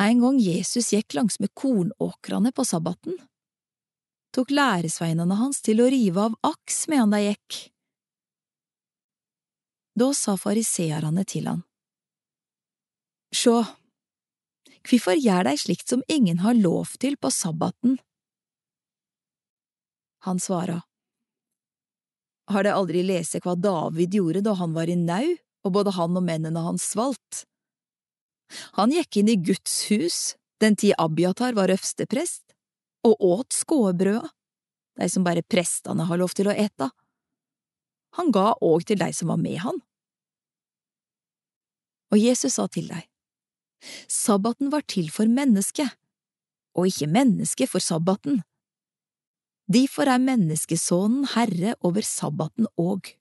En gang Jesus gikk langsmed kornåkrene på sabbaten, tok læresveinene hans til å rive av aks medan de gikk. Da sa fariseerne til han, Sjå, hvorfor gjør de slikt som ingen har lov til på sabbaten? Han svara, Har de aldri lest hva David gjorde da han var i nau, og både han og mennene hans svalt? Han gikk inn i Guds hus den tid Abiatar var øvsteprest, og åt skåebrøda, de som bare prestene har lov til å ete. Han ga òg til de som var med han. Og Jesus sa til dei, Sabbaten var til for mennesket, og ikke mennesket for sabbaten. Derfor er menneskesonen herre over sabbaten òg.